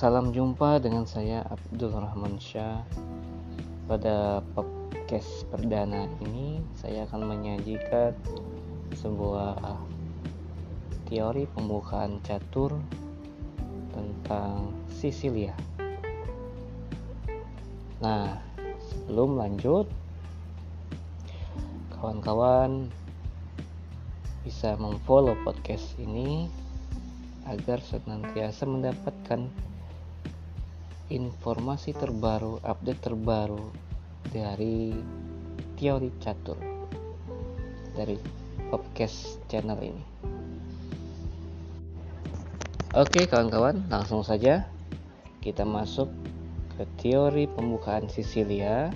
Salam jumpa dengan saya Abdul Rahman Syah. Pada podcast perdana ini saya akan menyajikan sebuah teori pembukaan catur tentang Sisilia. Nah, sebelum lanjut kawan-kawan bisa memfollow podcast ini agar senantiasa mendapatkan informasi terbaru, update terbaru dari teori catur dari podcast channel ini. Oke, kawan-kawan, langsung saja kita masuk ke teori pembukaan Sisilia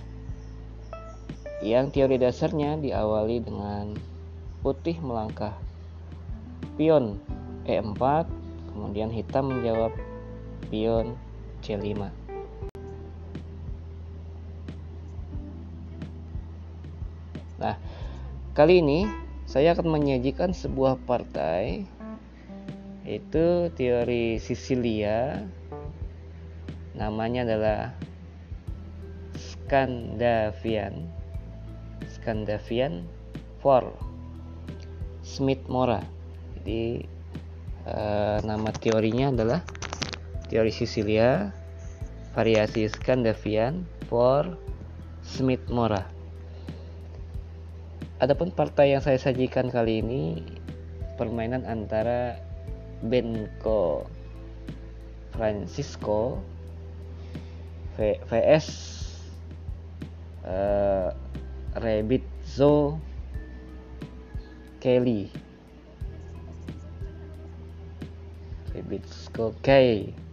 yang teori dasarnya diawali dengan putih melangkah pion E4 kemudian hitam menjawab pion C5 nah kali ini saya akan menyajikan sebuah partai yaitu teori Sisilia namanya adalah Scandavian Scandavian for Smith Mora jadi uh, nama teorinya adalah teori Sisilia variasi Scandavian for Smith Mora. Adapun partai yang saya sajikan kali ini permainan antara Benko Francisco VS uh, Rebizzo Kelly. Rebizco K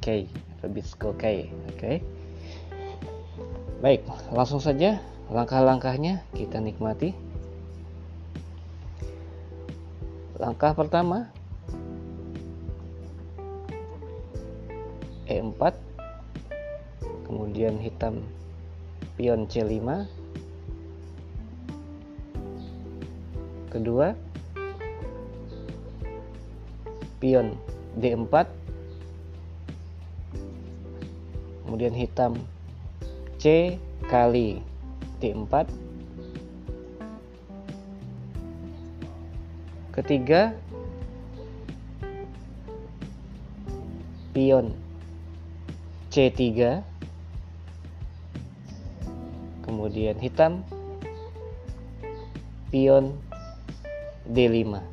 K Rebizco K oke okay. baik langsung saja langkah-langkahnya kita nikmati langkah pertama E4 kemudian hitam pion C5 kedua pion D4 kemudian hitam. C kali. D4 ketiga pion. C3 kemudian hitam. Pion D5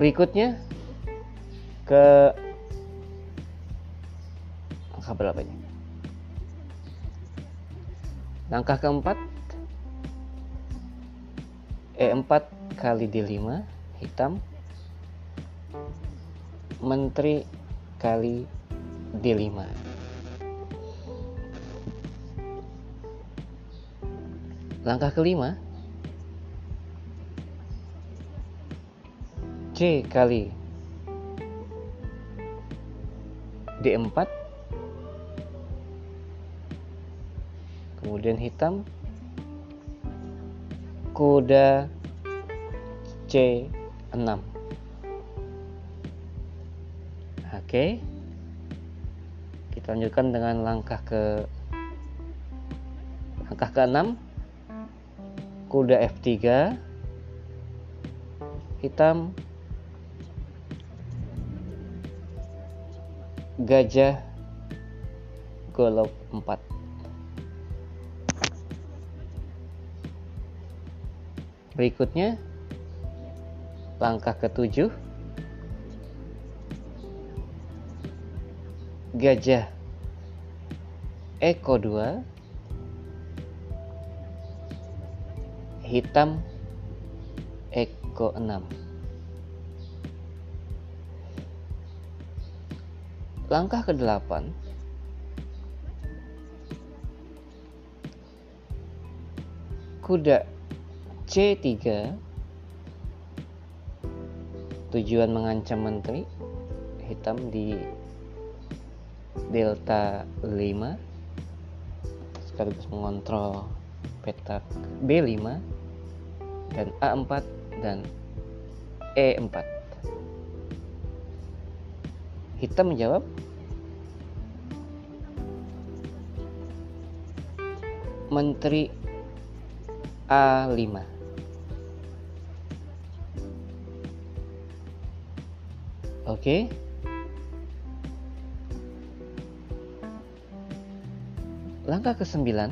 berikutnya ke angka berapa ini? Langkah keempat E4 kali D5 hitam. Menteri kali D5 langkah kelima C kali. D4 kemudian hitam. Kuda C6 oke. Kita lanjutkan dengan langkah ke langkah ke-6 kuda F3 hitam gajah golok 4 berikutnya langkah ketujuh. Gajah Eko 2 hitam Eko 6 langkah ke-8. Kuda C3 tujuan mengancam menteri hitam di delta 5 sekaligus mengontrol petak B5 dan A4 dan E4 hitam menjawab menteri A5 Oke. Langkah ke-9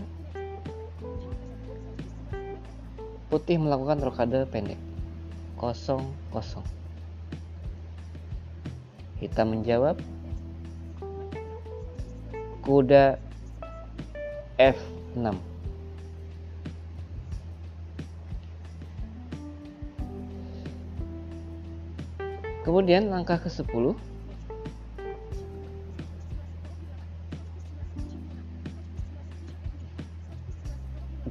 Putih melakukan rokade pendek. Kosong kosong Hitam menjawab. Kuda F6 Kemudian langkah ke-10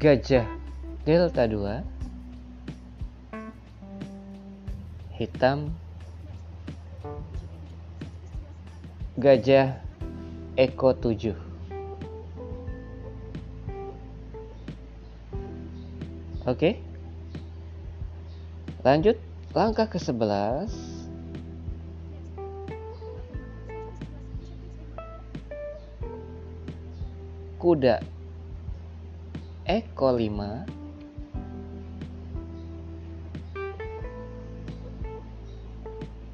Gajah delta 2 hitam Gajah Eko 7 Oke. Lanjut langkah ke-11 kuda Eko 5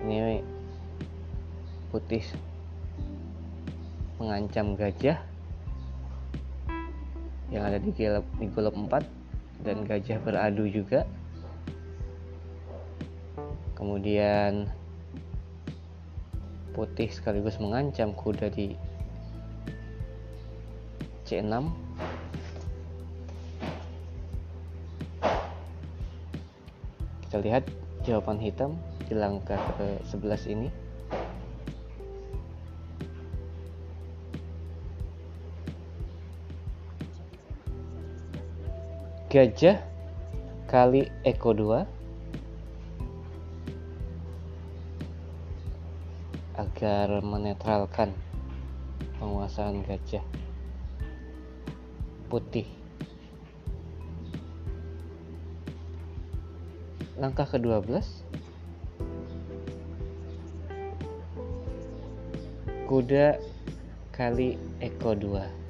ini putih mengancam gajah yang ada di golok, di golok 4 dan gajah beradu juga. Kemudian putih sekaligus mengancam kuda di C6 kita lihat jawaban hitam di langkah ke-11 ini gajah kali Eko 2 agar menetralkan penguasaan gajah putih. Langkah ke-12 Kuda kali Eko 2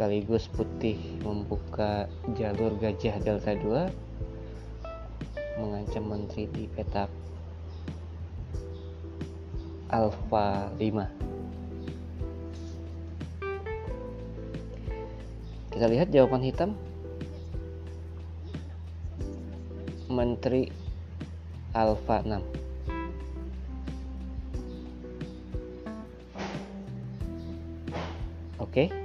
Sekaligus putih membuka jalur gajah Delta 2 Mengancam menteri di petak Alpha 5 Kita lihat jawaban hitam. Menteri Alfa 6. Oke.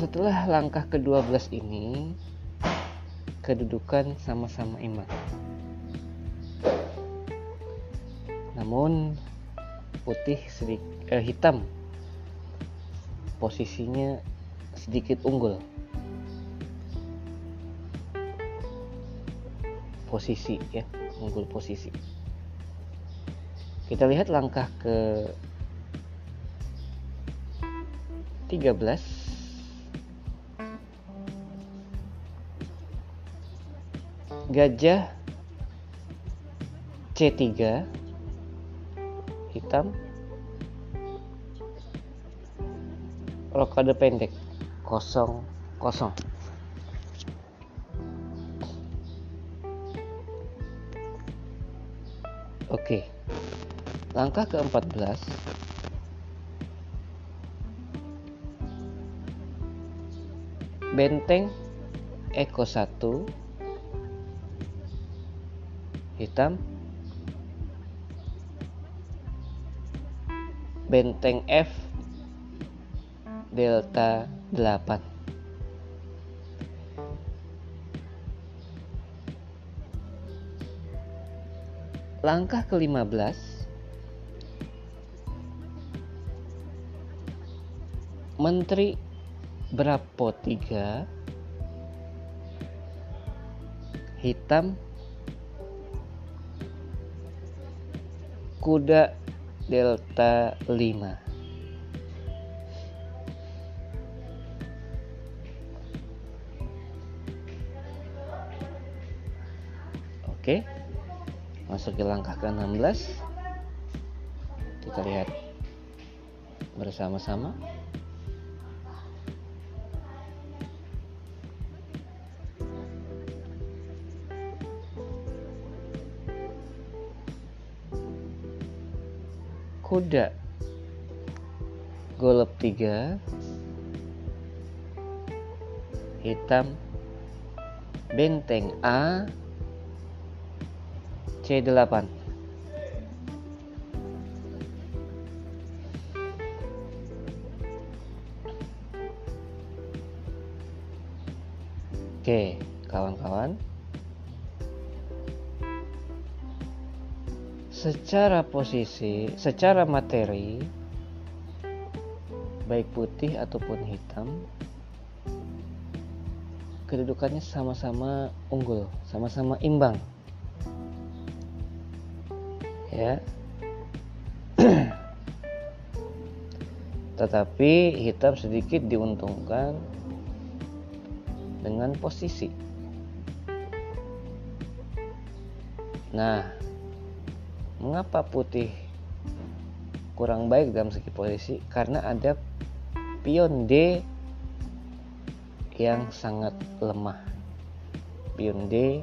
Setelah langkah ke-12 ini, kedudukan sama-sama iman. Namun putih sedikit eh, hitam. Posisinya sedikit unggul. Posisi ya unggul posisi. Kita lihat langkah ke 13 gajah C3 hitam. Rokade pendek. Kosong. Kosong. Oke, langkah ke-14 Benteng Eko 1 Hitam. Benteng F delta 8 Langkah ke-15 Menteri Brapo 3 Hitam kuda delta 5 Oke. Masuk ke langkah ke-16. Kita lihat bersama-sama. Kuda. Golep 3 hitam. Benteng A. C8 Oke, kawan-kawan. Secara posisi, secara materi, baik putih ataupun hitam, kedudukannya sama-sama unggul, sama-sama imbang. Ya. Tetapi hitam sedikit diuntungkan dengan posisi. Nah, mengapa putih kurang baik dalam segi posisi? Karena ada pion D yang sangat lemah. Pion D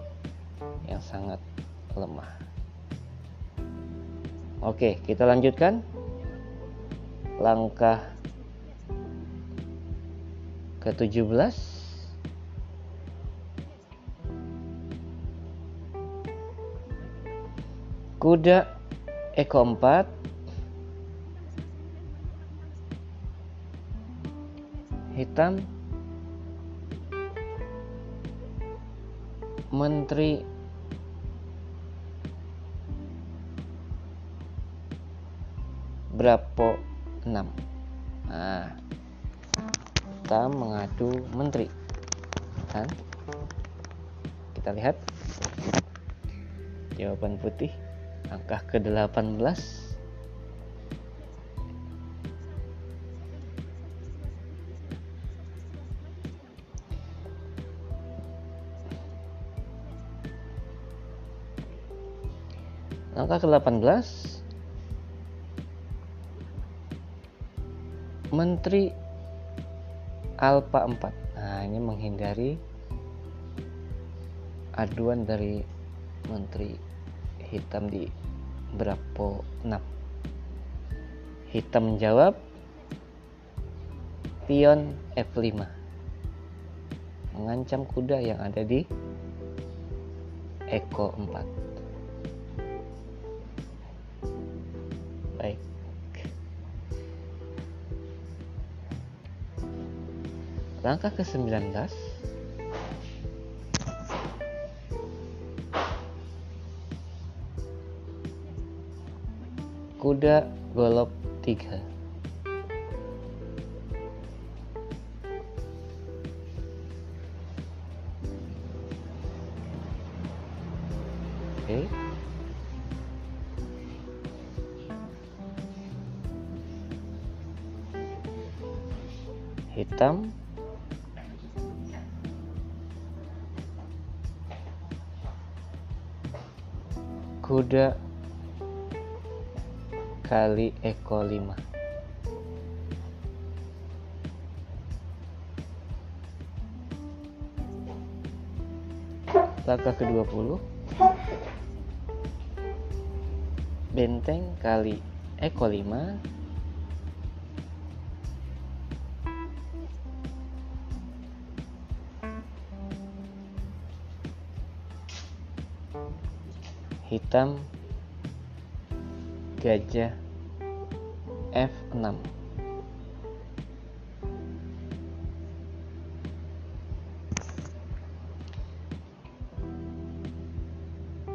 yang sangat lemah. Oke, kita lanjutkan. Langkah ke-17 kuda Eko 4 hitam. Menteri. Brapo 6 nah kita mengadu menteri. Kan? Kita lihat. Jawaban putih Langkah ke-18 Langkah ke-18 Menteri Alpha 4 Nah ini menghindari aduan dari Menteri hitam di berapa? 6 hitam menjawab pion F5 mengancam kuda yang ada di Eko 4 baik. Langkah ke-19 kuda golok 3 kali Eko 5 langkah ke-20 benteng kali Eko 5 hitam gajah F6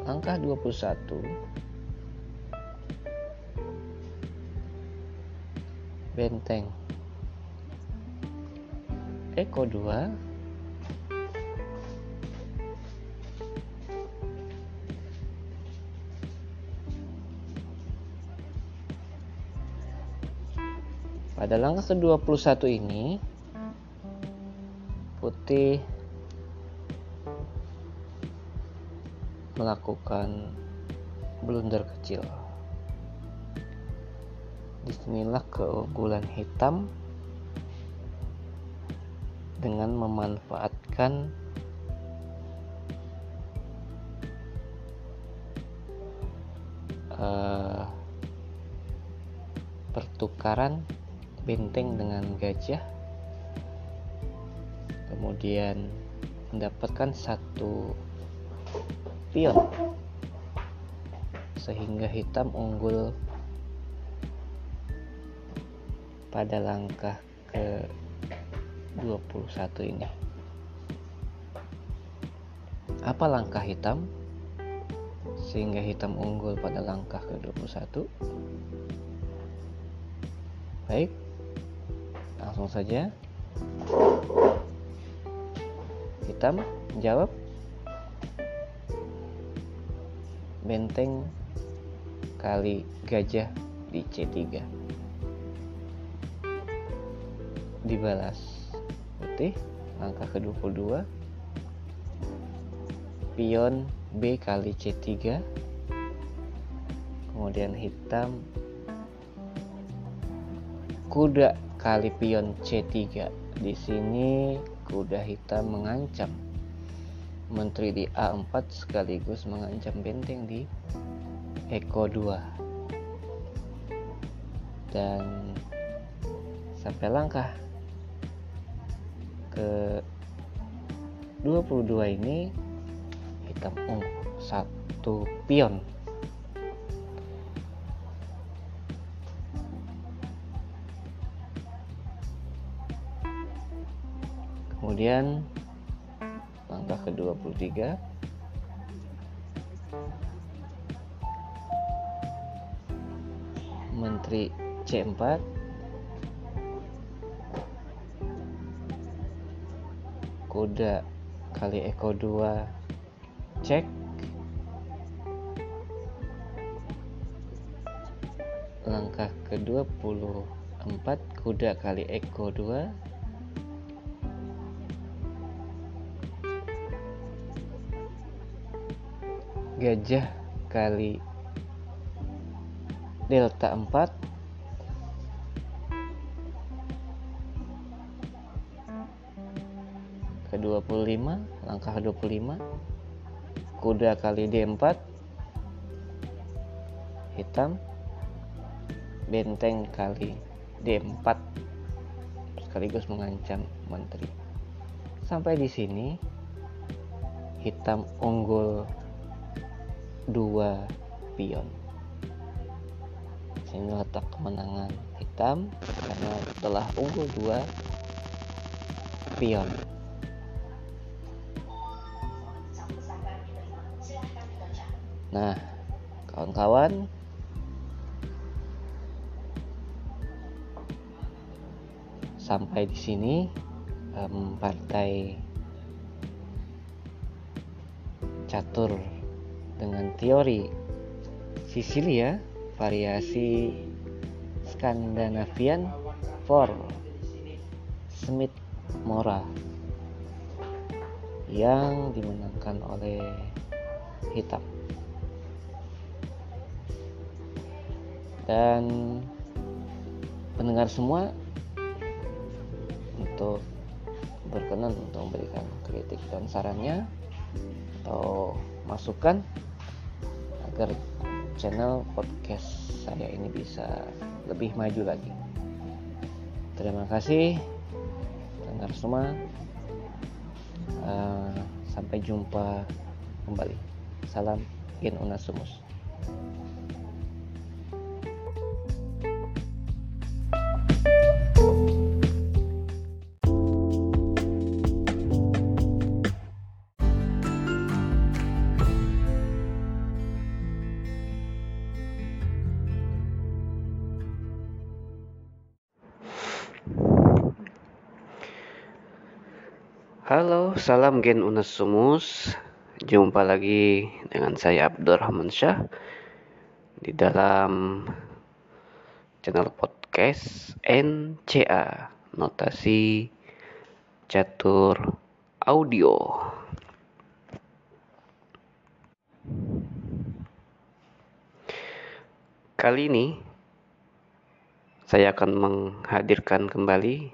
Langkah 21 Benteng. Eko 2 Pada langkah ke-21 ini putih melakukan blunder kecil. Di sinilah keunggulan hitam dengan memanfaatkan uh, pertukaran benteng dengan gajah. Kemudian mendapatkan satu pion sehingga hitam unggul pada langkah ke 21 ini. Apa langkah hitam? Sehingga hitam unggul pada langkah ke 21 baik langsung saja. Hitam jawab benteng kali gajah di C3 dibalas. Putih langkah ke-22 pion B kali C3 kemudian hitam. Kuda kali pion C3 di sini kuda hitam mengancam. Menteri di A4 sekaligus mengancam benteng di Eko 2 dan sampai langkah ke 22 ini hitam ungu. Satu pion kemudian langkah ke 23 menteri C4 kuda kali eko 2 cek. Langkah ke-24 kuda kali eko 2 gajah kali delta 4 ke-25 langkah 25 kuda kali D4 hitam. Benteng kali D4 sekaligus mengancam menteri. Sampai di sini hitam unggul dua pion. Sini letak kemenangan hitam karena telah unggul dua pion. Nah, kawan-kawan, sampai di sini um, partai catur dengan teori Sicilia variasi Skandinavian for Smith Mora yang dimenangkan oleh hitam. dan pendengar semua untuk berkenan untuk memberikan kritik dan sarannya atau masukan agar channel podcast saya ini bisa lebih maju lagi. Terima kasih pendengar semua. Uh, sampai jumpa kembali. Salam Gen Unasumus. Salam Gen Unasumus. Jumpa lagi dengan saya Abdurrahman Syah di dalam channel podcast NCA Notasi Catur Audio. Kali ini saya akan menghadirkan kembali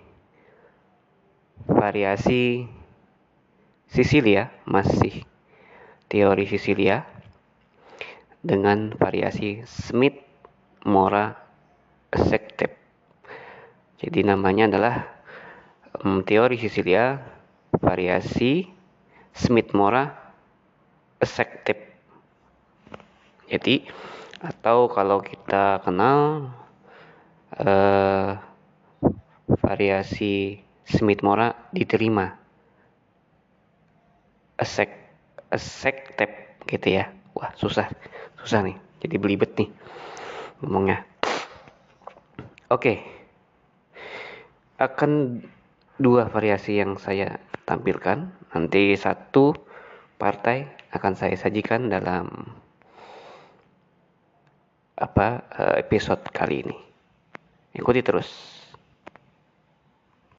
variasi Sicilia, masih teori Sicilia dengan variasi Smith Mora Accepted. Jadi namanya adalah um, teori Sicilia variasi Smith Mora Accepted. Jadi atau kalau kita kenal uh, variasi Smith Mora diterima accept accepted gitu ya. Wah susah susah nih. Jadi belibet nih ngomongnya. Oke. Akan dua variasi yang saya tampilkan. Nanti satu partai akan saya sajikan dalam apa eh, episode kali ini. Ikuti terus